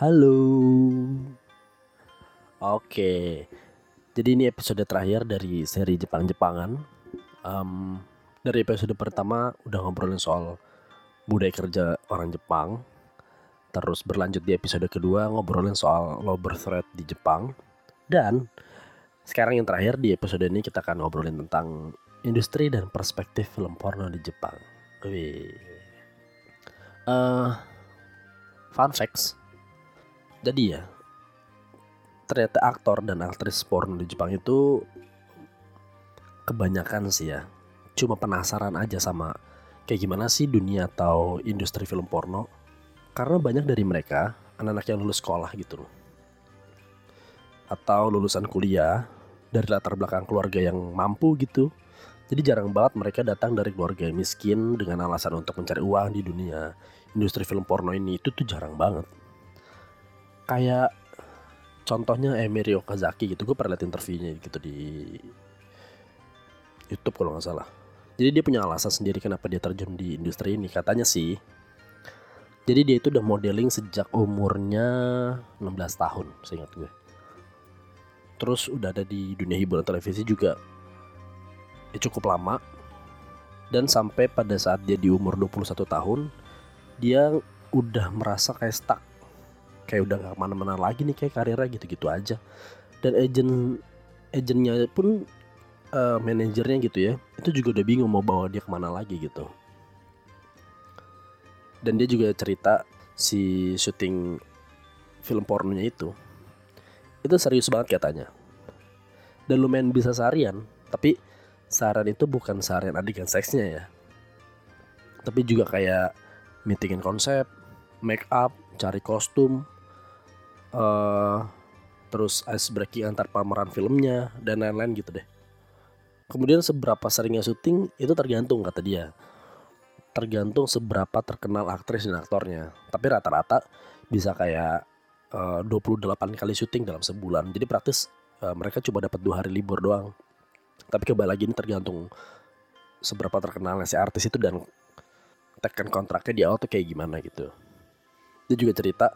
Halo. Oke. Jadi ini episode terakhir dari seri Jepang-Jepangan. Um, dari episode pertama udah ngobrolin soal budaya kerja orang Jepang. Terus berlanjut di episode kedua ngobrolin soal low birth rate di Jepang. Dan sekarang yang terakhir di episode ini kita akan ngobrolin tentang industri dan perspektif film porno di Jepang. Wih. Uh, fun facts. Jadi ya, ternyata aktor dan aktris porno di Jepang itu kebanyakan sih ya. Cuma penasaran aja sama kayak gimana sih dunia atau industri film porno. Karena banyak dari mereka anak-anak yang lulus sekolah gitu. Atau lulusan kuliah dari latar belakang keluarga yang mampu gitu. Jadi jarang banget mereka datang dari keluarga yang miskin dengan alasan untuk mencari uang di dunia industri film porno ini itu tuh jarang banget. Kayak contohnya Emery Okazaki gitu, gue pernah liat interviewnya gitu di YouTube kalau nggak salah. Jadi dia punya alasan sendiri kenapa dia terjun di industri ini. Katanya sih, jadi dia itu udah modeling sejak umurnya 16 tahun, seingat gue. Terus udah ada di dunia hiburan televisi juga. Ya cukup lama. Dan sampai pada saat dia di umur 21 tahun dia udah merasa kayak stuck kayak udah gak ke mana-mana lagi nih kayak karirnya gitu-gitu aja. Dan agent agentnya pun uh, manajernya gitu ya itu juga udah bingung mau bawa dia ke mana lagi gitu. Dan dia juga cerita si syuting film pornonya itu itu serius banget katanya. Dan lumayan bisa seharian tapi saran itu bukan seharian adegan seksnya ya. Tapi juga kayak meetingin konsep make up cari kostum uh, terus ice breaking antar pameran filmnya dan lain-lain gitu deh kemudian seberapa seringnya syuting itu tergantung kata dia tergantung seberapa terkenal aktris dan aktornya tapi rata-rata bisa kayak Eh, uh, 28 kali syuting dalam sebulan. Jadi praktis uh, mereka cuma dapat dua hari libur doang. Tapi kembali lagi ini tergantung seberapa terkenalnya si artis itu dan tekan kontraknya di awal tuh kayak gimana gitu. Dia juga cerita,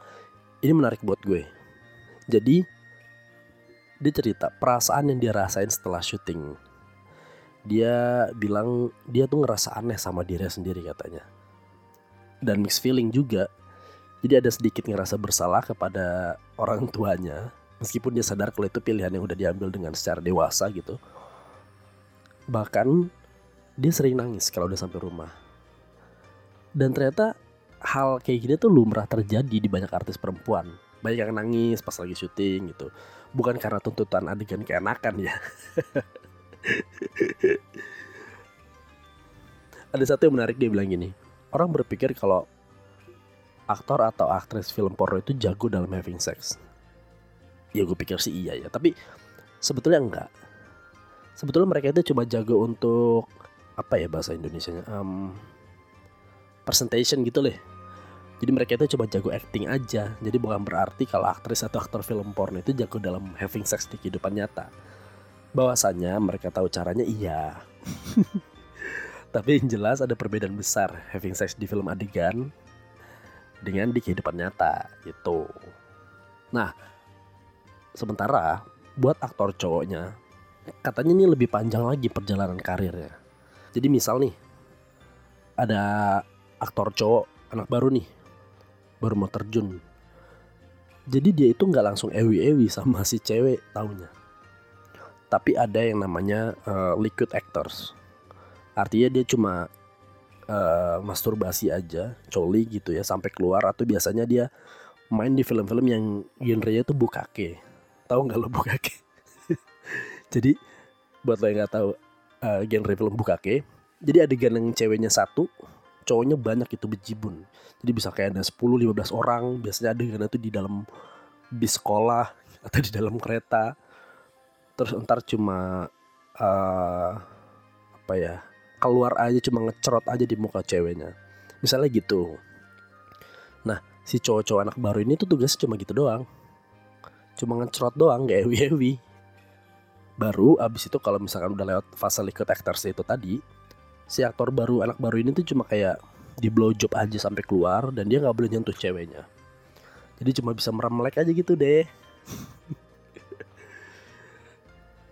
ini menarik buat gue. Jadi dia cerita perasaan yang dia rasain setelah syuting. Dia bilang dia tuh ngerasa aneh sama dirinya sendiri katanya. Dan mixed feeling juga jadi ada sedikit ngerasa bersalah kepada orang tuanya meskipun dia sadar kalau itu pilihan yang udah diambil dengan secara dewasa gitu. Bahkan dia sering nangis kalau udah sampai rumah. Dan ternyata hal kayak gini tuh lumrah terjadi di banyak artis perempuan. Banyak yang nangis pas lagi syuting gitu. Bukan karena tuntutan adegan keenakan ya. Ada satu yang menarik dia bilang gini. Orang berpikir kalau aktor atau aktris film porno itu jago dalam having sex? Ya gue pikir sih iya ya, tapi sebetulnya enggak. Sebetulnya mereka itu cuma jago untuk apa ya bahasa Indonesia-nya? Um, presentation gitu loh. Jadi mereka itu cuma jago acting aja. Jadi bukan berarti kalau aktris atau aktor film porno itu jago dalam having sex di kehidupan nyata. Bahwasanya mereka tahu caranya iya. Tapi yang jelas ada perbedaan besar having sex di film adegan dengan di kehidupan nyata gitu. Nah, sementara buat aktor cowoknya katanya ini lebih panjang lagi perjalanan karirnya. Jadi misal nih ada aktor cowok anak baru nih baru mau terjun. Jadi dia itu nggak langsung ewi-ewi sama si cewek taunya. Tapi ada yang namanya uh, liquid actors. Artinya dia cuma uh, masturbasi aja, coli gitu ya sampai keluar atau biasanya dia main di film-film yang genrenya itu bukake. Tahu nggak lo bukake? jadi buat lo yang nggak tahu uh, genre film bukake, jadi adegan yang ceweknya satu, cowoknya banyak itu bejibun. Jadi bisa kayak ada 10-15 orang, biasanya adegan itu di dalam bis sekolah atau di dalam kereta. Terus ntar cuma uh, apa ya keluar aja cuma ngecerot aja di muka ceweknya misalnya gitu nah si cowok-cowok anak baru ini tuh tugasnya cuma gitu doang cuma ngecerot doang gak ewi ewi baru abis itu kalau misalkan udah lewat fase liquid actors itu tadi si aktor baru anak baru ini tuh cuma kayak di blow job aja sampai keluar dan dia nggak boleh nyentuh ceweknya. Jadi cuma bisa meremlek aja gitu deh.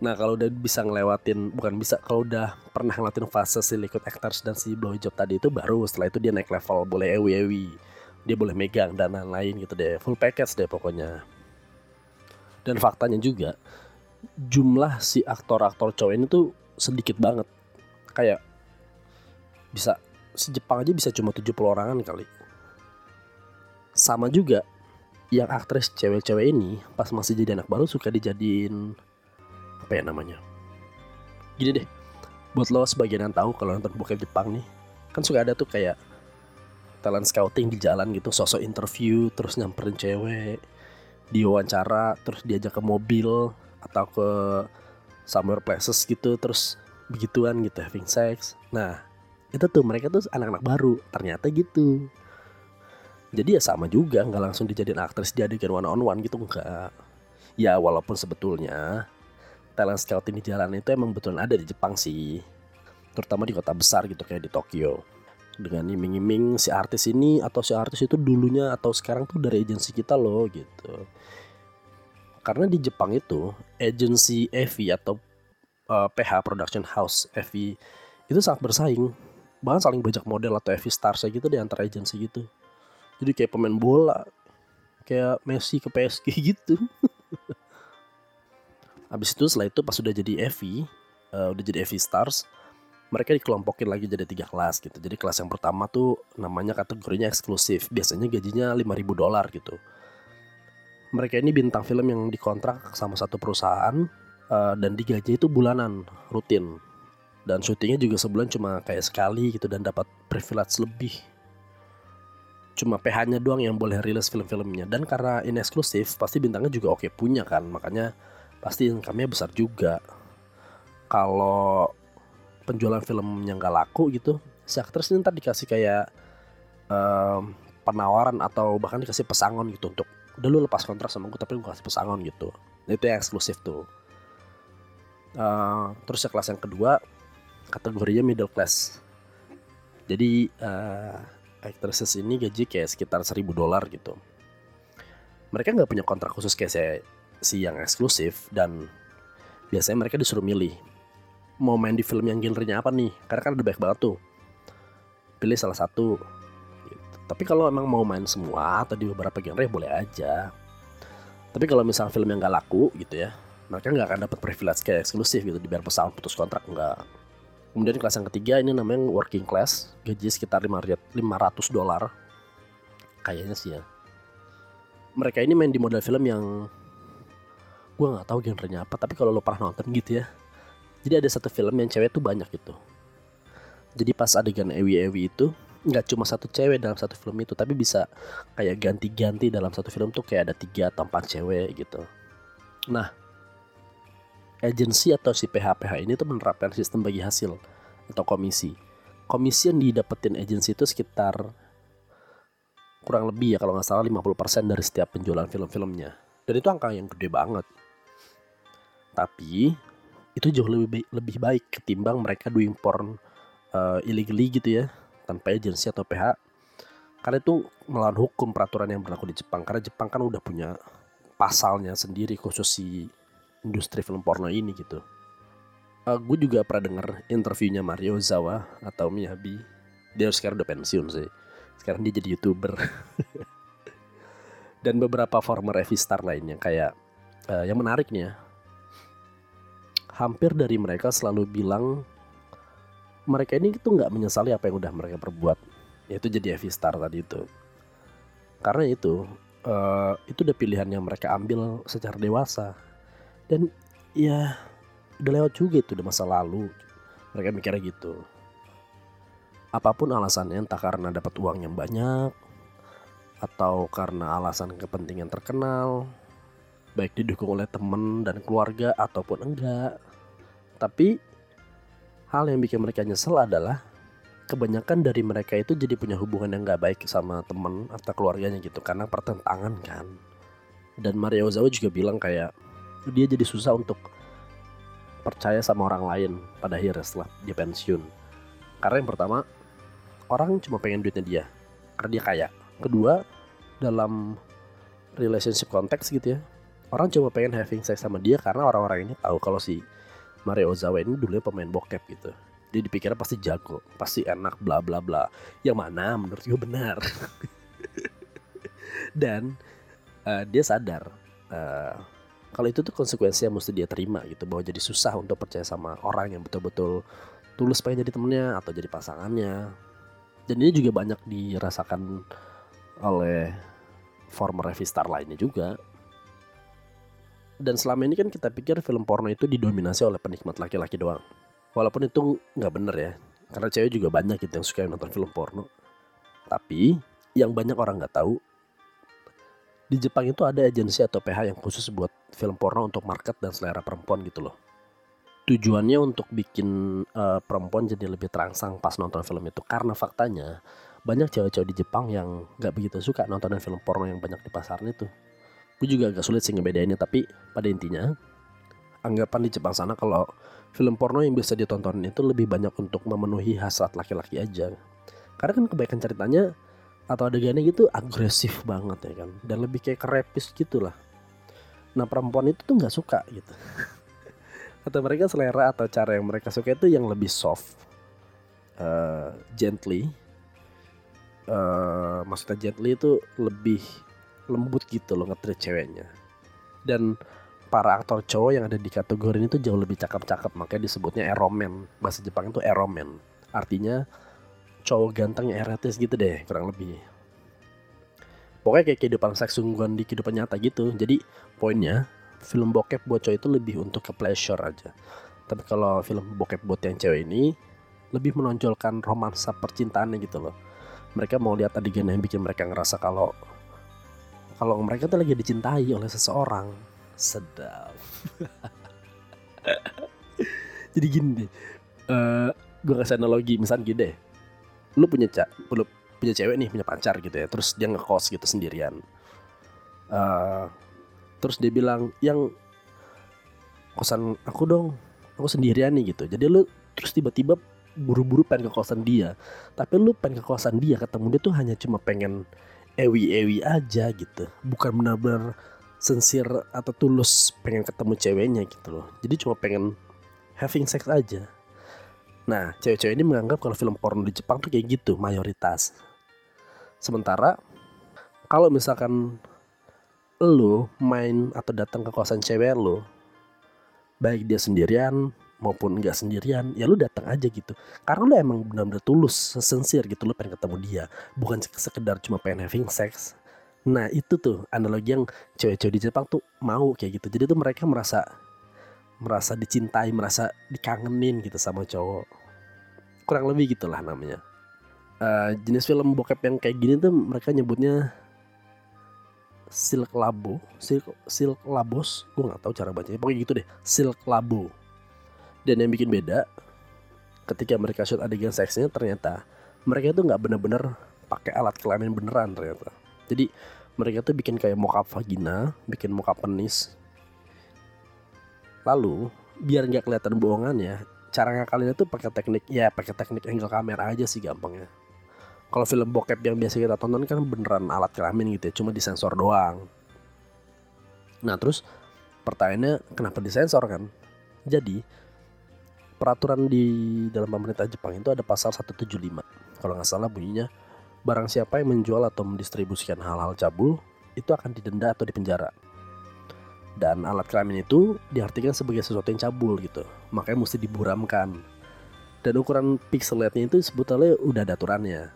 Nah kalau udah bisa ngelewatin bukan bisa kalau udah pernah ngelewatin fase si liquid actors dan si blowjob tadi itu baru setelah itu dia naik level boleh ewi ewi dia boleh megang dan lain-lain gitu deh. Full package deh pokoknya. Dan faktanya juga jumlah si aktor-aktor cowok ini tuh sedikit banget. Kayak bisa si Jepang aja bisa cuma 70 orangan kali. Sama juga yang aktris cewek-cewek ini pas masih jadi anak baru suka dijadiin apa ya namanya gini deh buat lo sebagian yang tahu kalau nonton bokep Jepang nih kan suka ada tuh kayak talent scouting di jalan gitu sosok interview terus nyamperin cewek diwawancara terus diajak ke mobil atau ke summer places gitu terus begituan gitu having sex. Nah itu tuh mereka tuh anak-anak baru. Ternyata gitu. Jadi ya sama juga nggak langsung dijadiin aktris di adegan one on one gitu enggak ya walaupun sebetulnya talent scouting di jalan itu emang betul ada di Jepang sih. Terutama di kota besar gitu kayak di Tokyo. Dengan iming-iming si artis ini atau si artis itu dulunya atau sekarang tuh dari agensi kita loh gitu. Karena di Jepang itu agensi EV atau uh, eh, PH Production House EV itu sangat bersaing bahkan saling bajak model atau EV stars gitu di antara agensi gitu jadi kayak pemain bola kayak Messi ke PSG gitu Habis itu setelah itu pas sudah jadi EV, uh, udah jadi EV Stars, mereka dikelompokin lagi jadi tiga kelas gitu. Jadi kelas yang pertama tuh namanya kategorinya eksklusif. Biasanya gajinya 5000 dolar gitu. Mereka ini bintang film yang dikontrak sama satu perusahaan uh, dan digaji itu bulanan, rutin. Dan syutingnya juga sebulan cuma kayak sekali gitu dan dapat privilege lebih. Cuma PH-nya doang yang boleh rilis film-filmnya. Dan karena ini eksklusif, pasti bintangnya juga oke punya kan. Makanya pasti income-nya besar juga. Kalau penjualan filmnya nggak laku gitu, si aktris ini ntar dikasih kayak um, penawaran atau bahkan dikasih pesangon gitu untuk udah lu lepas kontrak sama gue tapi gue kasih pesangon gitu. Itu yang eksklusif tuh. Uh, terus yang kelas yang kedua kategorinya middle class. Jadi uh, actresses ini gaji kayak sekitar 1000 dolar gitu. Mereka nggak punya kontrak khusus kayak saya si yang eksklusif dan biasanya mereka disuruh milih mau main di film yang genrenya apa nih karena kan ada banyak banget tuh pilih salah satu gitu. tapi kalau emang mau main semua atau di beberapa genre boleh aja tapi kalau misal film yang gak laku gitu ya mereka nggak akan dapat privilege kayak eksklusif gitu dibayar pesangon putus kontrak nggak kemudian kelas yang ketiga ini namanya working class gaji sekitar 500 dolar. Kayaknya sih ya. Mereka ini main di model film yang gue nggak tahu genrenya apa tapi kalau lo pernah nonton gitu ya. Jadi ada satu film yang cewek tuh banyak gitu. Jadi pas adegan Ewi Ewi itu nggak cuma satu cewek dalam satu film itu tapi bisa kayak ganti-ganti dalam satu film tuh kayak ada tiga atau empat cewek gitu. Nah agensi atau si PH-PH ini tuh menerapkan sistem bagi hasil atau komisi. Komisi yang didapetin agensi itu sekitar kurang lebih ya kalau nggak salah 50% dari setiap penjualan film-filmnya. Dan itu angka yang gede banget. Tapi itu jauh lebih baik, lebih baik ketimbang mereka doing porn uh, illegally gitu ya tanpa agensi atau PH karena itu melawan hukum peraturan yang berlaku di Jepang. Karena Jepang kan udah punya pasalnya sendiri khusus si industri film porno ini gitu uh, gue juga pernah denger interviewnya Mario Zawa atau Miyabi. Dia sekarang udah pensiun sih. Sekarang dia jadi youtuber. Dan beberapa former Evi Star lainnya kayak uh, yang menarik nih ya hampir dari mereka selalu bilang mereka ini itu nggak menyesali apa yang udah mereka perbuat. Yaitu jadi Evi Star tadi itu. Karena itu uh, itu udah pilihan yang mereka ambil secara dewasa. Dan ya udah lewat juga itu udah masa lalu mereka mikirnya gitu apa pun alasannya entah karena dapat uang yang banyak atau karena alasan kepentingan terkenal baik didukung oleh teman dan keluarga ataupun enggak. Tapi hal yang bikin mereka nyesel adalah kebanyakan dari mereka itu jadi punya hubungan yang gak baik sama teman atau keluarganya gitu karena pertentangan kan. Dan Mario Ozawa juga bilang kayak dia jadi susah untuk percaya sama orang lain pada akhirnya setelah dia pensiun. Karena yang pertama orang cuma pengen duitnya dia karena dia kaya. Kedua dalam relationship konteks gitu ya orang cuma pengen having sex sama dia karena orang-orang ini tahu kalau si Mario Ozawa ini dulu pemain bokep gitu dia dipikirnya pasti jago pasti enak bla bla bla yang mana menurut gue benar dan uh, dia sadar uh, kalau itu tuh konsekuensi yang mesti dia terima gitu bahwa jadi susah untuk percaya sama orang yang betul-betul tulus pengen jadi temennya atau jadi pasangannya. Dan ini juga banyak dirasakan oleh former Heavy Star lainnya juga. Dan selama ini kan kita pikir film porno itu didominasi oleh penikmat laki-laki doang. Walaupun itu nggak bener ya karena cewek juga banyak gitu yang suka nonton film porno. Tapi yang banyak orang nggak tahu di Jepang itu ada agensi atau PH yang khusus buat film porno untuk market dan selera perempuan gitu loh. Tujuannya untuk bikin uh, perempuan jadi lebih terangsang pas nonton film itu. Karena faktanya banyak cewek-cewek di Jepang yang nggak begitu suka nonton film porno yang banyak di pasarnya tuh gue juga agak sulit sih ngebedainnya tapi pada intinya anggapan di Jepang sana kalau film porno yang bisa ditonton itu lebih banyak untuk memenuhi hasrat laki-laki aja. Karena kan kebaikan ceritanya atau adegannya gitu agresif banget ya kan dan lebih kayak kerepis gitu lah. Nah perempuan itu tuh nggak suka gitu. atau mereka selera atau cara yang mereka suka itu yang lebih soft, uh, gently. Uh, maksudnya gently itu lebih lembut gitu loh ngetrit ceweknya. Dan para aktor cowok yang ada di kategori ini tuh jauh lebih cakep-cakep makanya disebutnya eromen bahasa Jepang itu eromen artinya cowok ganteng erotis gitu deh kurang lebih. Pokoknya kayak kehidupan seks sungguhan di kehidupan nyata gitu. Jadi poinnya film bokep buat cowok itu lebih untuk ke pleasure aja. Tapi kalau film bokep buat yang cewek ini lebih menonjolkan romansa percintaannya gitu loh. Mereka mau lihat adegan yang bikin mereka ngerasa kalau kalau mereka tuh lagi dicintai oleh seseorang. Sedap. Jadi gini deh uh, gue kasih analogi misalnya gini deh lu punya cak lu punya cewek nih punya pacar gitu ya terus dia ngekos gitu sendirian. Uh, terus dia bilang yang kosan aku dong aku sendirian nih gitu. Jadi lu terus tiba-tiba buru-buru pengen ke kosan dia tapi lu pengen ke kosan dia ketemu dia tuh hanya cuma pengen ewi-ewi aja gitu. Bukan benar-benar sincere atau tulus pengen ketemu ceweknya gitu loh. Jadi cuma pengen having sex aja nah cewek-cewek ini menganggap kalau film porno di Jepang tuh kayak gitu mayoritas. Sementara kalau misalkan lo main atau datang ke kosan cewek lo baik dia sendirian maupun enggak sendirian ya lu datang aja gitu. Karena lu emang benar-benar tulus sincere gitu lu pengen ketemu dia. Bukan sekedar cuma pengen having sex. Nah itu tuh analogi yang cewek-cewek di Jepang tuh mau kayak gitu. Jadi tuh mereka merasa merasa dicintai, merasa dikangenin gitu sama cowok. Kurang lebih gitulah namanya. Uh, jenis film bokep yang kayak gini tuh mereka nyebutnya silk labo, silk silk labos, gue nggak tahu cara bacanya. Pokoknya gitu deh, silk labo. Dan yang bikin beda, ketika mereka shoot adegan seksnya ternyata mereka itu nggak bener-bener pakai alat kelamin beneran ternyata jadi mereka tuh bikin kayak mockup vagina, bikin mockup penis. Lalu biar nggak kelihatan bohongannya, cara ngakalinnya tuh pakai teknik ya pakai teknik angle kamera aja sih gampangnya. Kalau film bokep yang biasa kita tonton kan beneran alat kelamin gitu ya, cuma disensor doang. Nah terus pertanyaannya kenapa disensor kan? Jadi peraturan di dalam pemerintah Jepang itu ada pasal 175 kalau nggak salah bunyinya barang siapa yang menjual atau mendistribusikan hal-hal cabul itu akan didenda atau dipenjara. Dan alat kelamin itu diartikan sebagai sesuatu yang cabul gitu, makanya mesti diburamkan. Dan ukuran pixelatnya itu sebetulnya udah ada aturannya.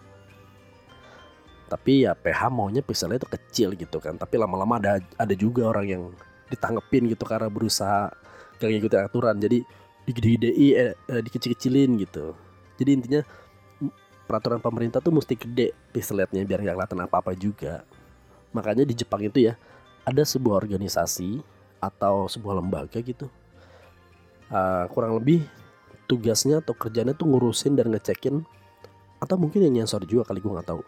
Tapi ya PH maunya pixelnya itu kecil gitu kan, tapi lama-lama ada ada juga orang yang ditanggepin gitu karena berusaha gak ngikutin aturan, jadi digede-gedein, eh, eh, dikecil-kecilin gitu. Jadi intinya peraturan pemerintah tuh mesti gede pixelatnya biar nggak kelihatan apa-apa juga. Makanya di Jepang itu ya ada sebuah organisasi atau sebuah lembaga gitu. Uh, kurang lebih tugasnya atau kerjanya tuh ngurusin dan ngecekin atau mungkin yang nyensor juga kali gue nggak tahu.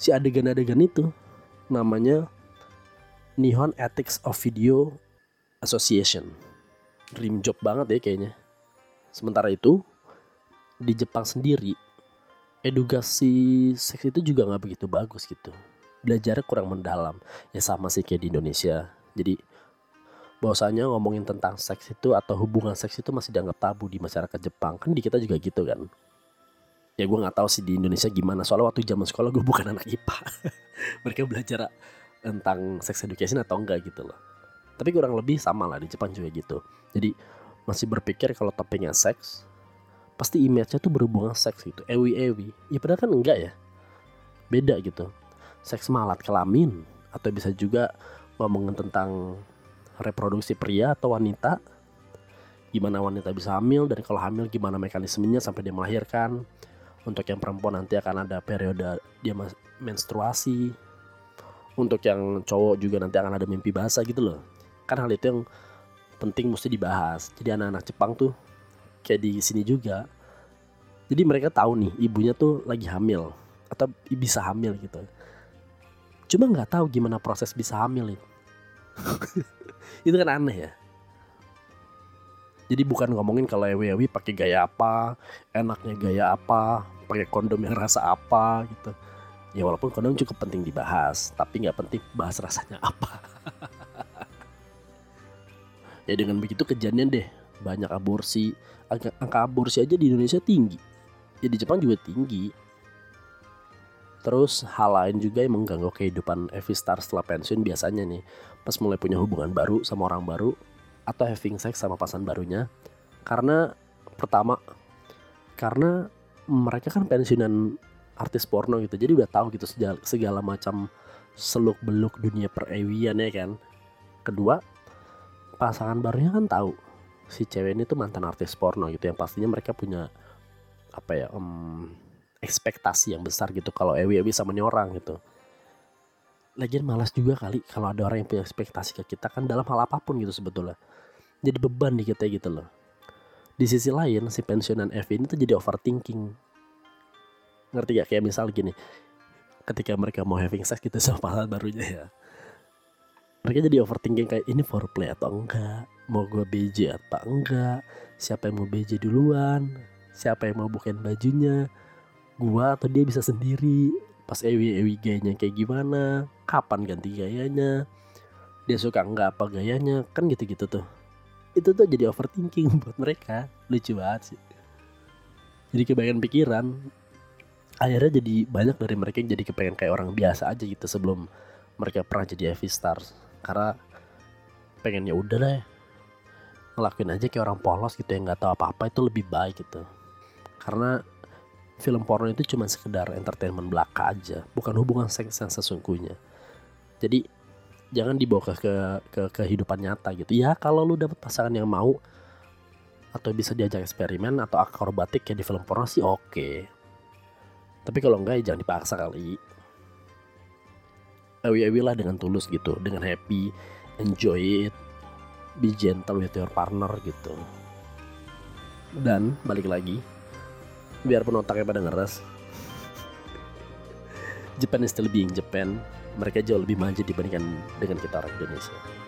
Si adegan-adegan itu namanya Nihon Ethics of Video Association. Dream job banget ya kayaknya. Sementara itu di Jepang sendiri edukasi seks itu juga nggak begitu bagus gitu belajar kurang mendalam. Ya sama sih kayak di Indonesia. Jadi bahwasanya ngomongin tentang seks itu atau hubungan seks itu masih dianggap tabu di masyarakat Jepang. Kan di kita juga gitu kan. Ya gue nggak tahu sih di Indonesia gimana. Soalnya waktu zaman sekolah gue bukan anak IPA mereka belajar tentang sex education atau enggak gitu loh. Tapi kurang lebih sama lah di Jepang juga gitu. Jadi masih berpikir kalau topiknya seks pasti image-nya tuh berhubungan seks gitu. Ewi ewi ya padahal kan enggak ya. Beda gitu seks malat kelamin atau bisa juga ngomongin tentang reproduksi pria atau wanita gimana wanita bisa hamil dan kalau hamil gimana mekanismenya sampai dia melahirkan. Untuk yang perempuan nanti akan ada periode dia menstruasi. Untuk yang cowok juga nanti akan ada mimpi basah gitu loh. Kan hal itu yang penting mesti dibahas. Jadi anak-anak Jepang tuh kayak di sini juga. Jadi mereka tahu nih ibunya tuh lagi hamil atau bisa hamil gitu cuma nggak tahu gimana proses bisa hamil itu itu kan aneh ya. Jadi bukan ngomongin kalau ewi ewi pakai gaya apa enaknya gaya apa pakai kondom yang rasa apa gitu. Ya walaupun kondom cukup penting dibahas tapi nggak penting bahas rasanya apa. Ya dengan begitu kejadian deh banyak aborsi. Angka, angka aborsi aja di Indonesia tinggi. Ya di Jepang juga tinggi Terus hal lain juga yang mengganggu kehidupan Evi Star setelah pensiun biasanya nih. Pas mulai punya hubungan baru sama orang baru atau having sex sama pasangan barunya. Karena pertama karena mereka kan pensiunan artis porno gitu. Jadi udah tahu gitu segala, segala macam seluk beluk dunia perewian ya kan. Kedua pasangan barunya kan tahu si cewek ini tuh mantan artis porno gitu. Yang pastinya mereka punya apa ya um, ekspektasi yang besar gitu kalau Ewi Ewi sama nih orang gitu. Lagian malas juga kali kalau ada orang yang punya ekspektasi ke kita kan dalam hal apa pun gitu sebetulnya. Jadi beban di kita gitu loh. Di sisi lain si pensiunan Evi ini tuh jadi overthinking. Ngerti gak? Kayak misal gini. Ketika mereka mau having sex gitu sama pasangan barunya ya. Mereka jadi overthinking kayak ini foreplay atau enggak. Mau gue BJ atau enggak. Siapa yang mau BJ duluan. Siapa yang mau bukain bajunya gua atau dia bisa sendiri? Pas ewi ewi gayanya kayak gimana? Kapan ganti gayanya? Dia suka nggak apa gayanya? Kan gitu gitu tuh. Itu tuh jadi overthinking buat mereka. Lucu banget sih. Jadi kebanyakan pikiran akhirnya jadi banyak dari mereka yang jadi kepengen kayak orang biasa aja gitu sebelum mereka pernah jadi Evi Stars. Karena pengennya udah deh. Ngelakuin aja kayak orang polos gitu yang nggak tahu apa-apa itu lebih baik gitu. Karena film porno itu cuma sekedar entertainment belaka aja, bukan hubungan seks yang sesungguhnya. Jadi jangan dibawa ke, ke kehidupan nyata gitu. Ya kalau lu dapet pasangan yang mau atau bisa diajak eksperimen atau akrobatik kayak di film porno sih oke. Okay. Tapi kalau enggak ya jangan dipaksa kali. Ewi-ewi lah dengan tulus gitu, dengan happy, enjoy it, be gentle with your partner gitu. Dan balik lagi, biarpun otaknya pada ngeres Japan is still being Japan. Mereka jauh lebih maju dibandingkan dengan kita orang Indonesia